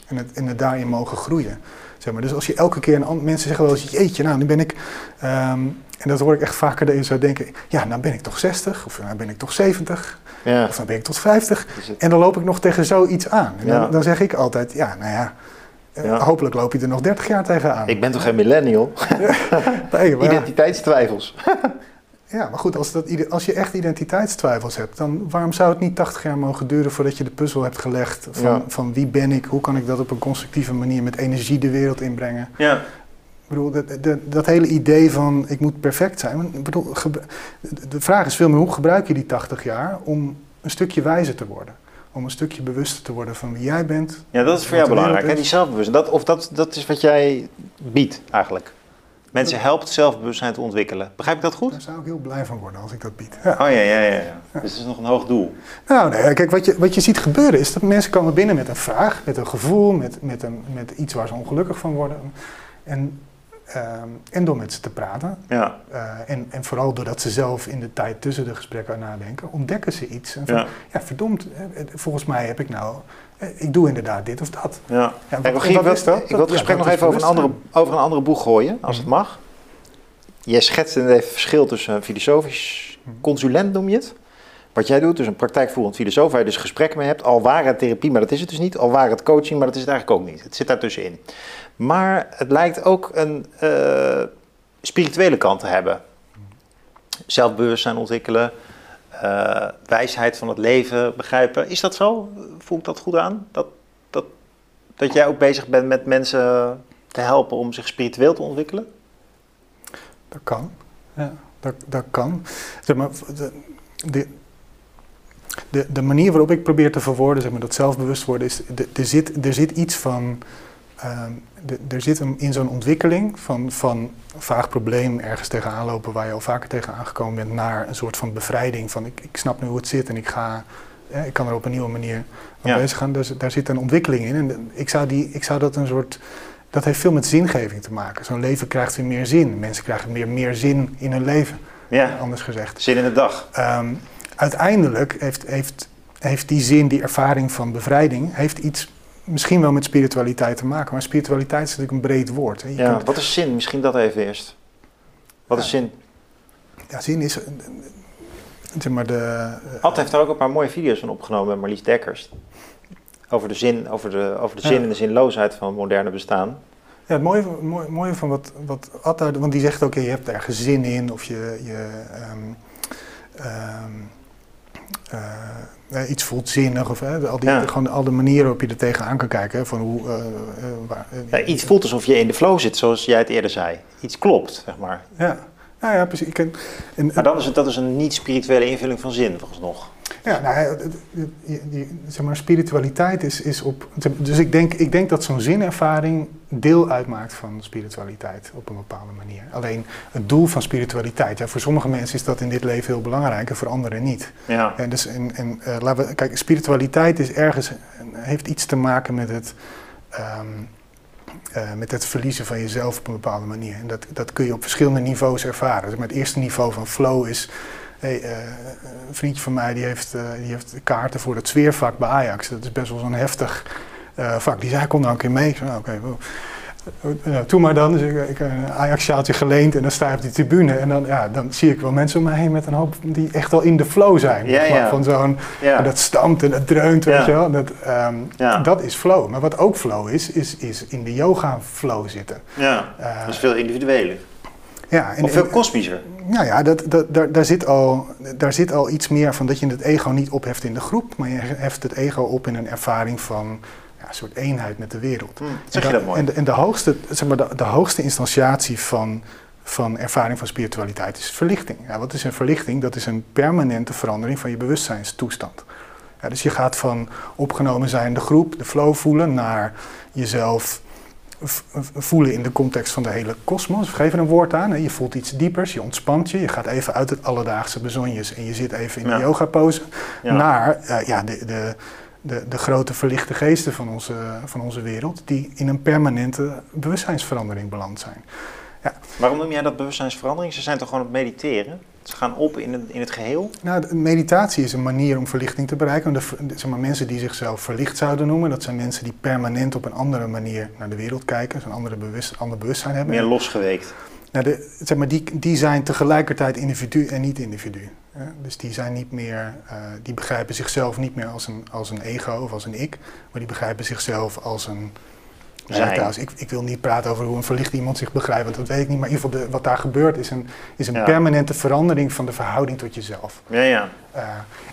En het, het daarin mogen groeien. Zeg maar. Dus als je elke keer een mensen zeggen wel eens, jeetje, nou nu ben ik, ehm, en dat hoor ik echt vaker dat je zou denken, ja, nou ben ik toch 60 of nou ben ik toch 70
Ja.
of dan ben ik tot 50
Dus het-
en dan loop ik nog tegen zoiets aan. En
Ja.
dan, dan zeg ik altijd, ja, nou ja, eh,
Ja.
hopelijk loop je er nog 30 jaar tegenaan.
Ik ben toch geen millennial?
Nee, maar.
Identiteitstwijfels.
Ja, maar goed, als, dat, als je echt identiteitstwijfels hebt, dan waarom zou het niet 80 jaar mogen duren voordat je de puzzel hebt gelegd van,
Ja.
van wie ben ik, hoe kan ik dat op een constructieve manier met energie de wereld inbrengen?
Ja.
Ik bedoel, dat, hele idee van ik moet perfect zijn. Ik bedoel, de- vraag is veel meer hoe gebruik je die 80 jaar om een stukje wijzer te worden? Om een stukje bewuster te worden van wie jij bent.
ja, dat is voor jou belangrijk. Hè? Die zelfbewustzijn. Dat, of dat, dat is wat jij biedt eigenlijk. Mensen helpt zelfbewustzijn te ontwikkelen. Begrijp ik dat goed?
Daar zou ik heel blij van worden als ik dat bied. Ja.
Oh ja, ja, ja. ja. Dus het is nog een hoog doel.
Nou, nee, kijk, wat je, wat je ziet gebeuren is dat mensen komen binnen met een vraag, met een gevoel, met, met, een, met iets waar ze ongelukkig van worden. En, ehm, en door met ze te praten,
Ja.
eh, en, en vooral doordat ze zelf in de tijd tussen de gesprekken nadenken, ontdekken ze iets. En van,
Ja.
ja. verdomd, eh, volgens mij heb ik nou, eh, ik doe inderdaad dit of dat.
ja.
Ja,
Rogier, ik
dat?
Ik wil het gesprek nog even over een, andere, over een andere boeg gooien, als het
Mhm.
mag. Jij schetst net even het verschil tussen een filosofisch
Mhm.
consulent, noem je het. Wat jij doet, dus een praktijkvoerend filosoof waar je dus gesprekken mee hebt. Al waren het therapie, maar dat is het dus niet. Al waren het coaching, maar dat is het eigenlijk ook niet. Het zit daartussenin. Maar het lijkt ook een eh, spirituele kant te hebben. Zelfbewustzijn ontwikkelen, eh, wijsheid van het leven begrijpen. Is dat zo? Voel ik dat goed aan? Dat, dat, dat jij ook bezig bent met mensen te helpen om zich spiritueel te ontwikkelen?
Dat kan. Ja, dat, dat kan. Zeg maar, de, de, de, manier waarop ik probeer te verwoorden, zeg maar, dat zelfbewust worden, is er zit, er zit iets van. Ehm, er zit een, in zo'n ontwikkeling van, van vaag probleem ergens tegenaan lopen waar je al vaker tegenaan gekomen bent, naar een soort van bevrijding van ik, ik snap nu hoe het zit en ik ga. eh, ik kan er op een nieuwe manier mee
Ja.
bezig gaan. Dus daar zit een ontwikkeling in. En ik zou, die, ik zou dat een soort. Dat heeft veel met zingeving te maken. Zo'n leven krijgt weer meer zin. Mensen krijgen meer, meer zin in hun leven,
Ja,
anders gezegd.
zin in de dag.
Ehm, uiteindelijk heeft, heeft, heeft die zin, die ervaring van bevrijding, heeft iets misschien wel met spiritualiteit te maken. Maar spiritualiteit is natuurlijk een breed woord. Hè. Je
Ja,
kunt-
wat is zin? Misschien dat even eerst. Wat is zin?
ja, zin is, eh, zeg maar, de... eh,
Ad heeft daar ook een paar mooie video's van opgenomen met Marlies Dekkers. Over de zin, over de, over de zin
Ja.
en de zinloosheid van het moderne bestaan.
Ja, het mooie, van- mooie, mooie van wat, wat Atta, want die zegt ook, je hebt ergens zin in of je, je ehm, ehm, eh, iets voelt zinnig of al, die,
Ja.
gewoon al de manieren waarop je er tegenaan kan kijken. Hè, van hoe, eh, waar,
Ja, iets voelt alsof je in de flow zit, zoals jij het eerder zei. Iets klopt, zeg maar.
Ja, nou ja, precies. Ik en,
Maar dan is het, dat is een niet-spirituele invulling van zin, volgens nog.
Ja, nou, die- zeg maar, spiritualiteit is, is op. Dus ik denk, ik denk dat zo'n zinervaring deel uitmaakt van spiritualiteit op een bepaalde manier. Alleen het doel van spiritualiteit, ja, voor sommige mensen is dat in dit leven heel belangrijk en voor anderen niet.
Ja,
En dus, en, en, eh, laten we, kijk, spiritualiteit is ergens, heeft iets te maken met het. ehm, eh, met het verliezen van jezelf op een bepaalde manier. En dat, dat kun je op verschillende niveaus ervaren. Dus maar het eerste niveau van flow is. Hey, eh, een vriendje van mij die heeft, eh, die heeft kaarten voor het sfeervak bij Ajax. Dat is best wel zo'n heftig eh, vak. Die zei, kom nou een keer mee. Zei, nou, oké, eh, doe maar dan. Dus ik, ik heb een Ajax-sjaaltje geleend en dan sta je op die tribune. En dan, ja, dan zie ik wel mensen om me heen met een hoop die echt al in de flow zijn.
Ja.
Van zo'n,
ja.
dat stampt en dat dreunt, weet je wel. Dat, ehm,
Ja.
dat is flow. Maar wat ook flow is, is, is in de yoga-flow zitten.
ja. Dat is veel individueler.
Ja, en,
Of veel kosmischer.
nou ja, dat, dat, daar, daar, zit al, daar zit al iets meer van dat je het ego niet opheft in de groep, maar je heft het ego op in een ervaring van ja, een soort eenheid met de wereld.
Hm, zeg je dat mooi?
En, de, en de, hoogste, zeg maar, de, de hoogste instantiatie van, van ervaring van spiritualiteit is verlichting. Ja, wat is een verlichting? Dat is een permanente verandering van je bewustzijnstoestand. Ja, dus je gaat van opgenomen zijn in de groep, de flow voelen, naar jezelf voelen in de context van de hele kosmos. Geef er een woord aan. Je voelt iets diepers, je ontspant je, je gaat even uit het alledaagse bezonjes en je zit even in
Ja.
de yoga pose.
Ja.
Naar eh, ja, de, de, de, de grote verlichte geesten van onze, van onze wereld, die in een permanente bewustzijnsverandering beland zijn.
Waarom noem jij dat bewustzijnsverandering? Ze zijn toch gewoon het mediteren? Ze gaan op in het, in het geheel?
Nou, meditatie is een manier om verlichting te bereiken. De, zeg maar, mensen die zichzelf verlicht zouden noemen, dat zijn mensen die permanent op een andere manier naar de wereld kijken, een andere bewust, ander bewustzijn hebben.
Meer losgeweekt.
Nou, de, zeg maar, die, die zijn tegelijkertijd individu en niet individu. Dus die zijn niet meer, eh, die begrijpen zichzelf niet meer als een, als een ego of als een ik, maar die begrijpen zichzelf als een. Ja,
Zijn.
trouwens, ik, ik wil niet praten over hoe een verlicht iemand zich begrijpt, want dat weet ik niet. Maar in ieder geval, de, wat daar gebeurt is een, is een
Ja.
permanente verandering van de verhouding tot jezelf.
Ja, ja.
Uh,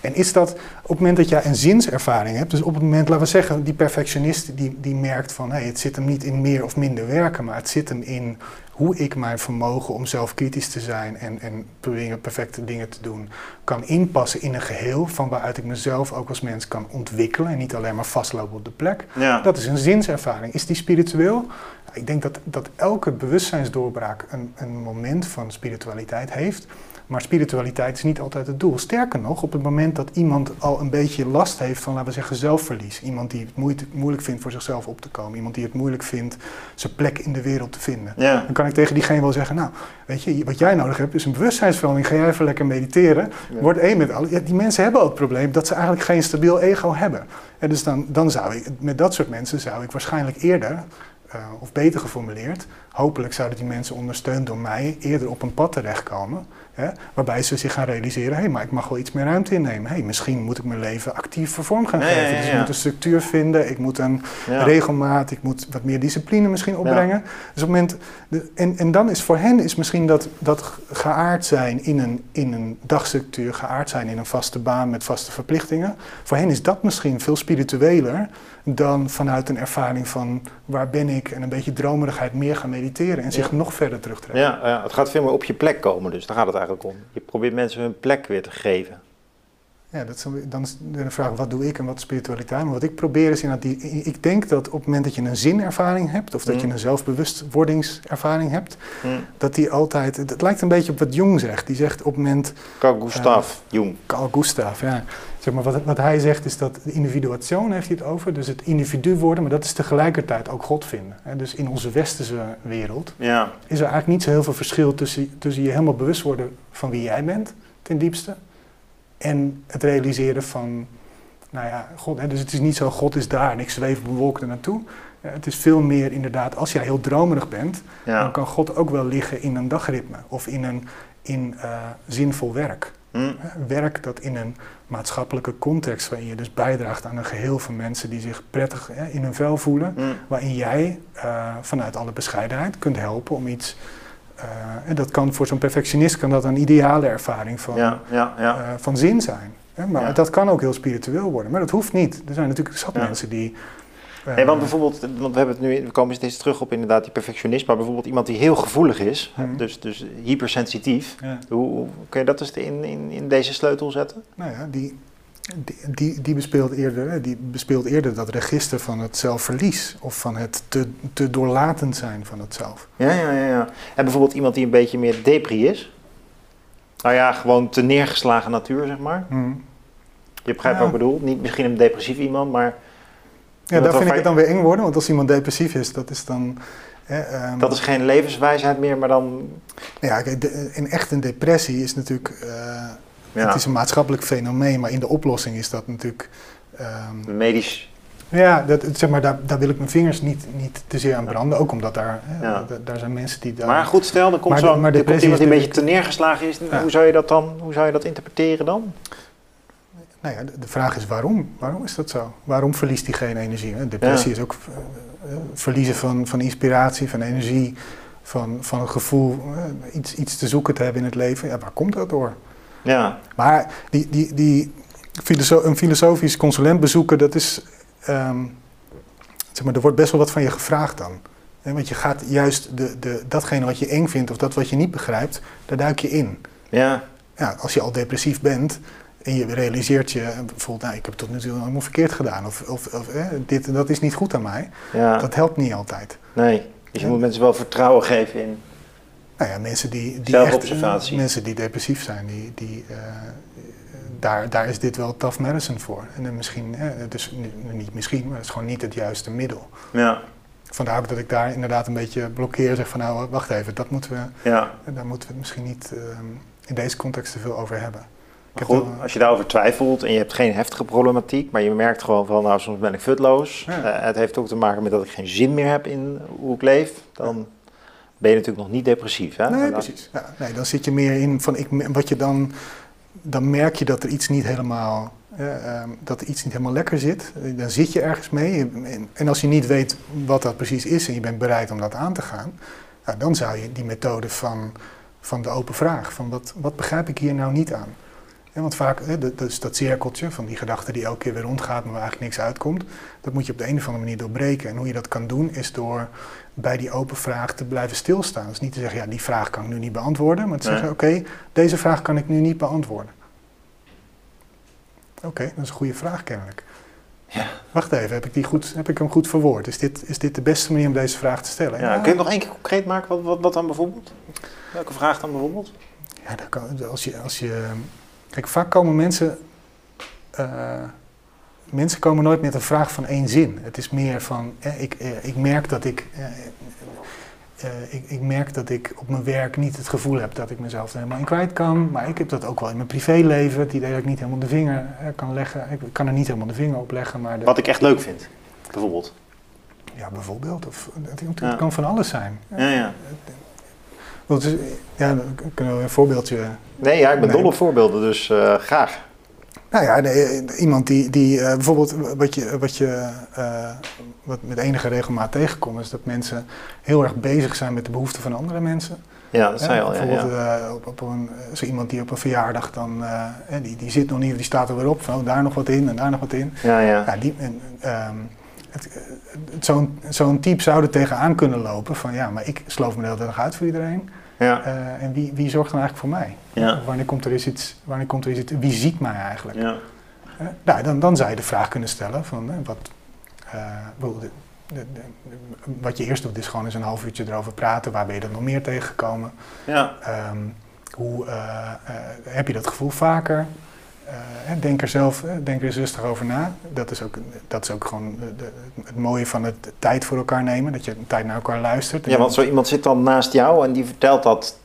en is dat op het moment dat jij een zinservaring hebt, dus op het moment, laten we zeggen, die perfectionist die, die merkt van hey, het zit hem niet in meer of minder werken, maar het zit hem in hoe ik mijn vermogen om zelf kritisch te zijn en, en proberen perfecte dingen te doen, kan inpassen in een geheel van waaruit ik mezelf ook als mens kan ontwikkelen en niet alleen maar vastlopen op de plek.
ja.
Dat is een zinservaring. Is die spiritueel? Ik denk dat, dat elke bewustzijnsdoorbraak een, een moment van spiritualiteit heeft. Maar spiritualiteit is niet altijd het doel. Sterker nog, op het moment dat iemand al een beetje last heeft van, laten we zeggen, zelfverlies. Iemand die het moeite- moeilijk vindt voor zichzelf op te komen. Iemand die het moeilijk vindt zijn plek in de wereld te vinden.
ja.
Dan kan ik tegen diegene wel zeggen, nou, weet je, wat jij nodig hebt is een bewustzijnsverandering. Ga jij even lekker mediteren.
Ja.
Word één met alle. Ja, die mensen hebben al het probleem dat ze eigenlijk geen stabiel ego hebben. En dus dan, dan zou ik, met dat soort mensen zou ik waarschijnlijk eerder, eh, of beter geformuleerd, hopelijk zouden die mensen ondersteund door mij eerder op een pad terechtkomen. Hè, waarbij ze zich gaan realiseren, hé, maar ik mag wel iets meer ruimte innemen. Hé, misschien moet ik mijn leven actief vorm gaan geven.
ja,
Dus ik moet een structuur vinden, ik moet een regelmaat, ik moet wat meer discipline misschien opbrengen. Dus op het moment, de, en, en dan is voor hen is misschien dat, dat geaard zijn in een, in een dagstructuur, geaard zijn in een vaste baan met vaste verplichtingen. Voor hen is dat misschien veel spiritueler dan vanuit een ervaring van waar ben ik en een beetje dromerigheid meer gaan mediteren en zich
Ja.
nog verder terugtrekken.
Ja, ja, het gaat veel meer op je plek komen, dus daar gaat het eigenlijk om. Je probeert mensen hun plek weer te geven.
Ja, dat is dan, is de vraag, wat doe ik en wat is spiritualiteit? Maar wat ik probeer is inderdaad, die, ik denk dat op het moment dat je een zinervaring hebt, of dat
Mm.
je een zelfbewustwordingservaring hebt,
Hm.
dat die altijd, het lijkt een beetje op wat Jung zegt. Die zegt op het moment,
Carl Gustav Jung.
Carl Gustav, ja, zeg maar, wat, wat hij zegt is dat individuation heeft hij het over, dus het individu worden, maar dat is tegelijkertijd ook God vinden. Hè. Dus in onze westerse wereld
Ja,
is er eigenlijk niet zo heel veel verschil tussen, tussen je helemaal bewust worden van wie jij bent, ten diepste, en het realiseren van, nou ja, God, hè, dus het is niet zo, God is daar en ik zweef wolk er naartoe. Eh, Het is veel meer inderdaad, als jij heel dromerig bent, dan kan God ook wel liggen in een dagritme of in een in, eh, zinvol werk. Werk dat in een maatschappelijke context, waarin je dus bijdraagt aan een geheel van mensen die zich prettig hè, in hun vel voelen,
Hm.
waarin jij eh, vanuit alle bescheidenheid kunt helpen om iets. eh, en dat kan voor zo'n perfectionist kan dat een ideale ervaring van,
Ja, ja, ja.
eh, van zin zijn. Hè? Maar dat kan ook heel spiritueel worden, maar dat hoeft niet. Er zijn natuurlijk zat mensen die.
Nee, want bijvoorbeeld, want we hebben het nu, we komen steeds terug op inderdaad die perfectionist, maar bijvoorbeeld iemand die heel gevoelig is,
Mhm.
dus, dus hypersensitief,
ja,
hoe, kun je dat eens in, in, in deze sleutel zetten?
nou ja, die, die, die, die, bespeelt eerder, die bespeelt eerder dat register van het zelfverlies of van het te, te doorlatend zijn van het zelf.
Ja, ja, ja, ja. En bijvoorbeeld iemand die een beetje meer depri is, nou ja, gewoon te neergeslagen natuur, zeg maar.
Mhm.
Je begrijpt
Ja.
wat ik bedoel, niet misschien een depressief iemand, maar
Ja, daar vind ik het dan weer eng worden, want als iemand depressief is, dat is dan. Hè, ehm,
dat is geen levenswijsheid meer, maar dan,
Ja, kijk, de- in echt een depressie is natuurlijk. eh,
ja,
Het is een maatschappelijk fenomeen, maar in de oplossing is dat natuurlijk. ehm,
medisch,
ja, dat, zeg maar, daar, daar wil ik mijn vingers niet, niet te zeer aan branden. Ook omdat daar,
Ja.
daar zijn mensen die daar.
Maar goed, stel, er komt,
Maar de-
zo,
maar
er komt
depressie
iemand die een beetje te neergeslagen is.
Ja.
Hoe zou je dat dan, hoe zou je dat interpreteren dan?
Nou ja, de, vraag is waarom? Waarom is dat zo? Waarom verliest die geen energie? hè? Depressie
Ja.
is ook eh, verliezen van, van inspiratie, van energie, van, van het gevoel eh, iets, iets te zoeken te hebben in het leven. Ja, waar komt dat door?
Ja,
Maar die, die, die filoso- een filosofisch consulent bezoeken, dat is. ehm, zeg maar, er wordt best wel wat van je gevraagd dan. Hè, Want je gaat juist de, de, datgene wat je eng vindt of dat wat je niet begrijpt, daar duik je in.
ja,
Ja, als je al depressief bent en je realiseert je bijvoorbeeld, nou, ik heb het tot nu toe allemaal verkeerd gedaan of, of, of dit dat is niet goed aan mij,
ja.
dat helpt niet altijd.
Nee, dus je moet mensen wel vertrouwen geven in.
Nou ja, mensen die, die echt, mensen die depressief zijn, die, die, eh, daar, daar is dit wel tough medicine voor. En dan misschien, eh, nu- niet misschien, maar het is gewoon niet het juiste middel.
Ja,
Vandaar ook dat ik daar inderdaad een beetje blokkeer, zeg van nou wacht even, dat moeten we,
ja,
daar moeten we het misschien niet ehm, in deze context te veel over hebben.
Goed, als je daarover twijfelt en je hebt geen heftige problematiek, maar je merkt gewoon van, nou, soms ben ik futloos.
Ja.
Eh, het heeft ook te maken met dat ik geen zin meer heb in hoe ik leef. Dan ben je natuurlijk nog niet depressief. Hè?
Nee,
Dan-
precies. Ja, nee, dan zit je meer in van ik, wat je dan, dan merk je dat er iets niet helemaal, eh, ehm, dat er iets niet helemaal lekker zit. Eh, Dan zit je ergens mee. En, als je niet weet wat dat precies is en je bent bereid om dat aan te gaan, ja, dan zou je die methode van, van de open vraag, van wat, wat begrijp ik hier nou niet aan? Ja, want vaak, hè, dat, dat cirkeltje van die gedachte die elke keer weer rondgaat, maar waar eigenlijk niks uitkomt. Dat moet je op de een of andere manier doorbreken. En hoe je dat kan doen, is door bij die open vraag te blijven stilstaan. Dus niet te zeggen, ja, die vraag kan ik nu niet beantwoorden, maar te
Nee.
zeggen, oké, deze vraag kan ik nu niet beantwoorden. Oké, dat is een goede vraag kennelijk.
Ja.
Wacht even, heb ik, die goed, heb ik hem goed verwoord? Is dit, is dit de beste manier om deze vraag te stellen?
Ja, kun je het nog één keer concreet maken? Wat, wat, wat dan bijvoorbeeld? Welke vraag dan bijvoorbeeld?
Ja, dat kan, als je, als je, kijk, vaak komen mensen, eh, mensen komen nooit met een vraag van één zin. Het is meer van, eh, ik, eh, ik merk dat ik, eh, eh, ik, ik merk dat ik op mijn werk niet het gevoel heb dat ik mezelf er helemaal in kwijt kan. Maar ik heb dat ook wel in mijn privéleven, het idee dat ik niet helemaal de vinger kan leggen. Ik kan er niet helemaal de vinger op leggen, maar de-
Wat ik echt leuk vind, bijvoorbeeld.
ja, bijvoorbeeld, of, het,
Ja.
kan van alles zijn.
Ja, ja.
Want is- ja, dan kunnen we een voorbeeldje
Nee, ja, ik ben dol op voorbeelden, dus eh, graag.
Nou ja, de- iemand die, die eh, bijvoorbeeld wat je, wat je eh, wat met enige regelmaat tegenkomt, is dat mensen heel erg bezig zijn met de behoeften van andere mensen.
Ja, dat zei je al.
Bijvoorbeeld
ja.
eh, op, op een, zo iemand die op een verjaardag dan, eh, eh, die, die zit nog niet, die staat er weer op, van oh, daar nog wat in en daar nog wat in.
ja, ja.
Ja, die, en, ehm, eh, zo'n, zo'n type zou er tegenaan kunnen lopen van ja, maar ik sloof me de hele dag uit voor iedereen.
Ja.
Eh, en wie, wie zorgt dan eigenlijk voor mij?
Ja.
Wanneer komt er eens iets, wanneer komt er eens iets, wie ziet mij eigenlijk?
ja.
Eh, nou, dan, dan zou je de vraag kunnen stellen van eh, wat, de- de- de- wat je eerst doet is gewoon eens een half uurtje erover praten. Waar ben je dan nog meer tegengekomen?
ja.
Ehm, hoe, heb je dat gevoel vaker? Eh, denk er zelf, eh, denk er rustig over na. Dat is ook, dat is ook gewoon de- het mooie van het tijd voor elkaar nemen. Dat je tijd naar elkaar luistert.
Ja, want zo iemand zit dan naast jou en die vertelt dat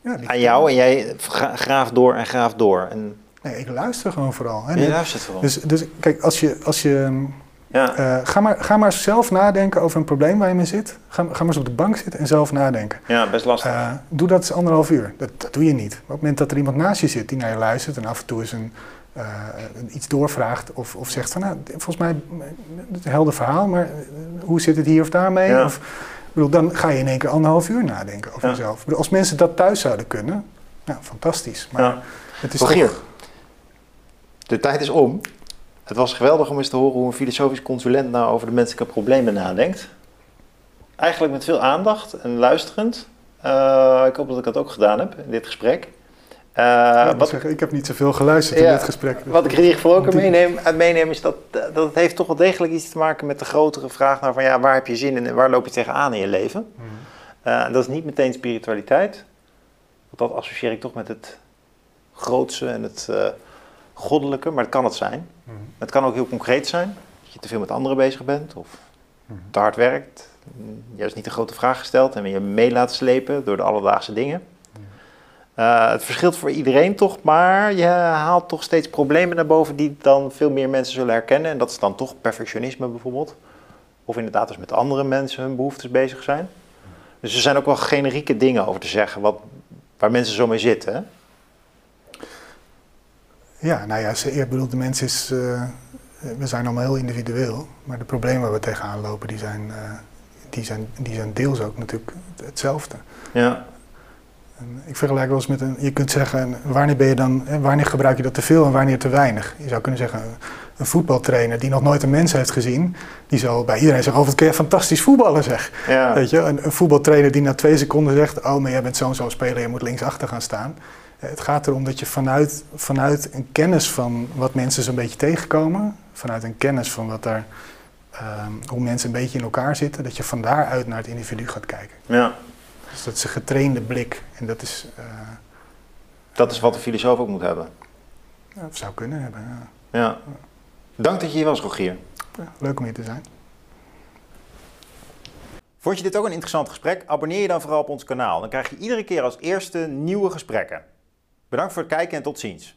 Ja, die-
aan jou en jij gra- graaft door en graaft door. En
Nee, ik luister gewoon vooral. Hè.
je luistert vooral.
Dus, dus kijk, als je, als je
ja.
Eh, ga, maar, ga maar zelf nadenken over een probleem waar je mee zit. Ga, ga maar eens op de bank zitten en zelf nadenken.
ja, best lastig.
Eh, doe dat eens anderhalf uur. Dat, dat doe je niet. Maar op het moment dat er iemand naast je zit die naar je luistert en af en toe eens een, eh, iets doorvraagt of, of zegt van nou, volgens mij het is een helder verhaal, maar hoe zit het hier of daar mee?
Ja.
Of, bedoel, dan ga je in één keer anderhalf uur nadenken over
Ja.
jezelf. Bedoel, als mensen dat thuis zouden kunnen, nou, fantastisch. Maar
ja.
het is
Rogier,
toch...
de tijd is om. Het was geweldig om eens te horen hoe een filosofisch consulent nou over de menselijke problemen nadenkt. Eigenlijk met veel aandacht en luisterend. Eh, ik hoop dat ik dat ook gedaan heb in dit gesprek. Eh,
Ja,
wat,
zeggen, ik heb niet zoveel geluisterd
Ja,
in dit gesprek. dus-
wat ik er in ieder geval ook meeneem, meeneem is dat, eh, dat het heeft toch wel degelijk iets te maken met de grotere vraag naar van ja, waar heb je zin in en waar loop je tegenaan in je leven. Eh, dat is niet meteen spiritualiteit. Want dat associeer ik toch met het grootse en het goddelijke, maar het kan het zijn.
Mhm.
Het kan ook heel concreet zijn. Dat je te veel met anderen bezig bent of
Mhm.
te hard werkt. Juist niet de grote vraag gesteld en je mee laat slepen door de alledaagse dingen. Eh, het verschilt voor iedereen toch, maar je haalt toch steeds problemen naar boven die dan veel meer mensen zullen herkennen. En dat is dan toch perfectionisme bijvoorbeeld. Of inderdaad dus met andere mensen hun behoeftes bezig zijn. Dus er zijn ook wel generieke dingen over te zeggen wat, waar mensen zo mee zitten. Hè?
Ja, nou ja, ze- ik bedoel, de mens is. eh, we zijn allemaal heel individueel. Maar de problemen waar we tegenaan lopen, die zijn, eh, die zijn, die zijn deels ook natuurlijk hetzelfde.
Ja.
En ik vergelijk wel eens met een. Je kunt zeggen, wanneer ben je dan. hè, Wanneer gebruik je dat te veel en wanneer te weinig? Je zou kunnen zeggen, een voetbaltrainer die nog nooit een mens heeft gezien. die zal bij iedereen zeggen: Oh, wat kun je fantastisch voetballen, zeg.
Ja.
Weet je, een, een voetbaltrainer die na twee seconden zegt: Oh, maar jij bent zo'n zo'n speler, je moet linksachter gaan staan. Het gaat erom dat je vanuit, vanuit een kennis van wat mensen zo'n beetje tegenkomen, vanuit een kennis van wat er, ehm, hoe mensen een beetje in elkaar zitten, dat je van daaruit naar het individu gaat kijken.
ja.
Dus dat is een getrainde blik en dat is, eh,
Dat is wat een filosoof ook moet hebben.
ja, zou kunnen hebben. Ja.
Ja. Dank dat je hier was, Rogier.
Ja, leuk om hier te zijn.
Vond je dit ook een interessant gesprek? Abonneer je dan vooral op ons kanaal. Dan krijg je iedere keer als eerste nieuwe gesprekken. Bedankt voor het kijken en tot ziens.